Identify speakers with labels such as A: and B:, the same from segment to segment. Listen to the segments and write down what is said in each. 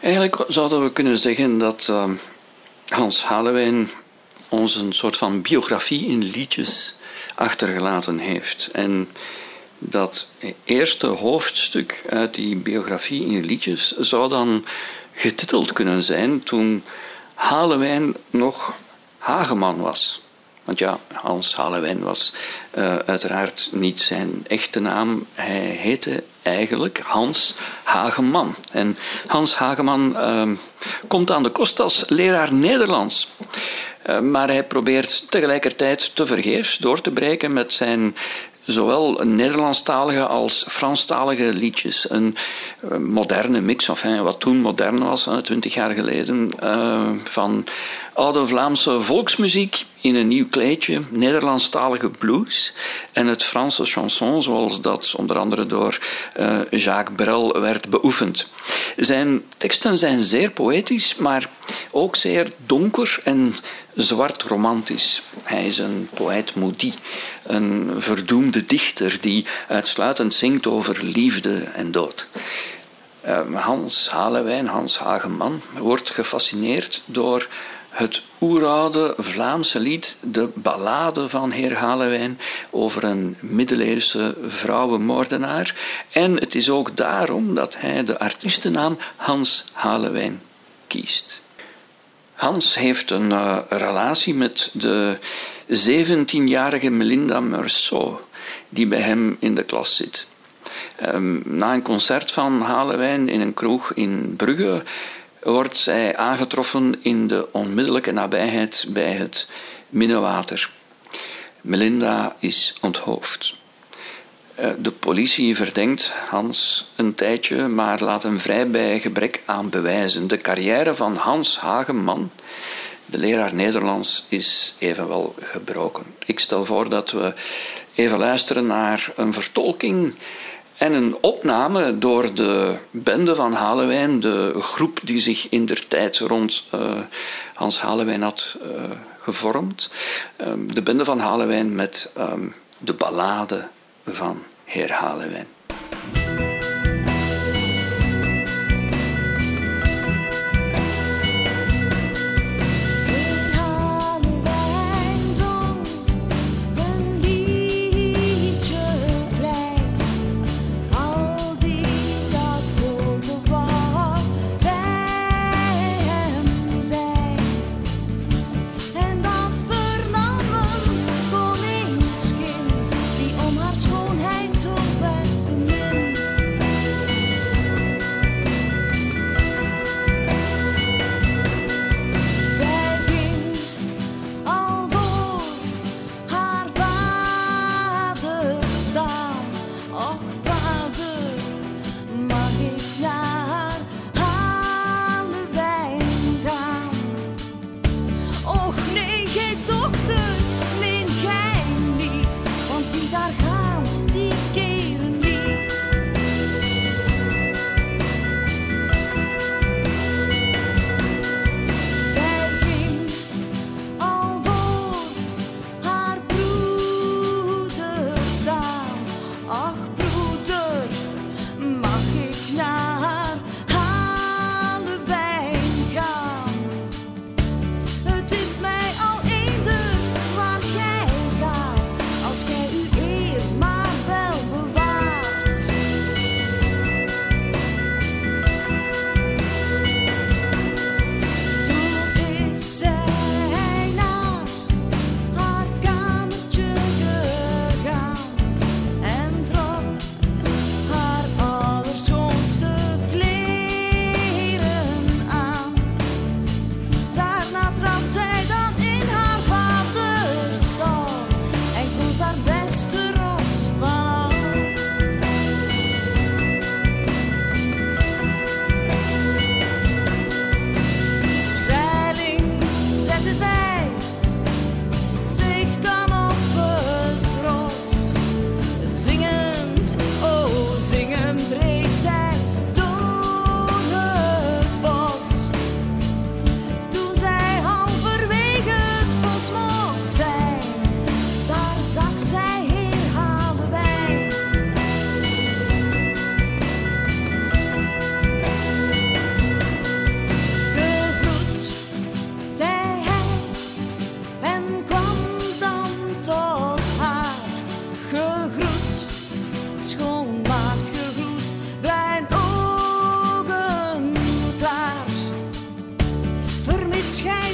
A: Eigenlijk zouden we kunnen zeggen dat ehm, Hans Halewijn ons een soort van biografie in liedjes achtergelaten heeft. En dat eerste hoofdstuk uit die biografie in liedjes zou dan getiteld kunnen zijn toen Halewijn nog Hageman was. Want ja, Hans Halewijn was uh, uiteraard niet zijn echte naam. Hij heette eigenlijk Hans Hageman. En Hans Hageman uh, komt aan de kost als leraar Nederlands. Uh, maar hij probeert tegelijkertijd te vergeefs door te breken met zijn zowel Nederlandstalige als Franstalige liedjes. Een moderne mix, enfin, wat toen modern was, twintig jaar geleden, van oude Vlaamse volksmuziek in een nieuw kleedje, Nederlandstalige blues en het Franse chanson, zoals dat onder andere door uh, Jacques Brel werd beoefend. Zijn teksten zijn zeer poëtisch, maar ook zeer donker en zwart romantisch. Hij is een poëet maudit, een verdoemde dichter die uitsluitend zingt over liefde en dood. Hans Halewijn, Hans Hageman, wordt gefascineerd door het oeroude Vlaamse lied De Ballade van Heer Halewijn over een middeleeuwse vrouwenmoordenaar. En het is ook daarom dat hij de artiestennaam Hans Halewijn kiest. Hans heeft een uh, relatie met de 17-jarige Melinda Meursault, die bij hem in de klas zit. Um, na een concert van Halewijn in een kroeg in Brugge wordt zij aangetroffen in de onmiddellijke nabijheid bij het Minnewater. Melinda is onthoofd. Eh, de politie verdenkt Hans een tijdje, maar laat hem vrij bij gebrek aan bewijzen. De carrière van Hans Hageman, de leraar Nederlands, is evenwel gebroken. Ik stel voor dat we even luisteren naar een vertolking en een opname door de bende van Halewijn, de groep die zich in der tijd rond uh, Hans Halewijn had uh, gevormd. Um, de bende van Halewijn met um, de ballade van Heer Halewijn.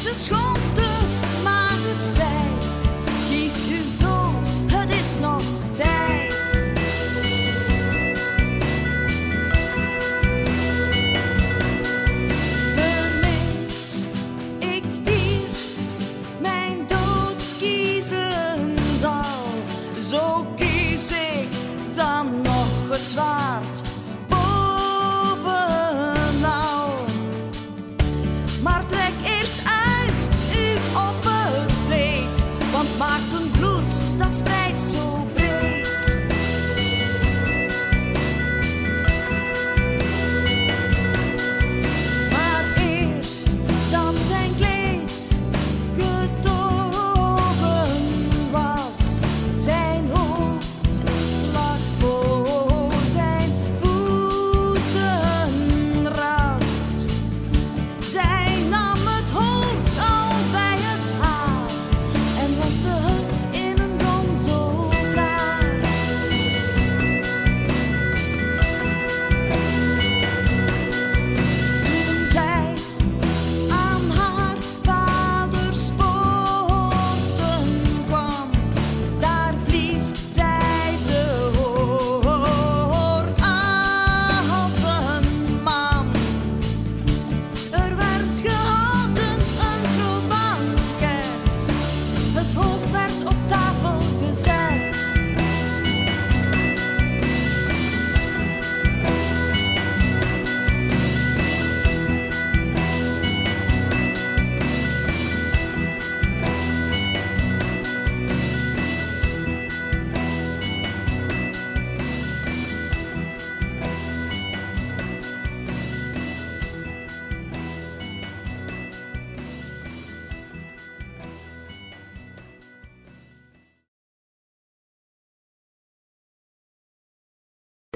B: De schoonste,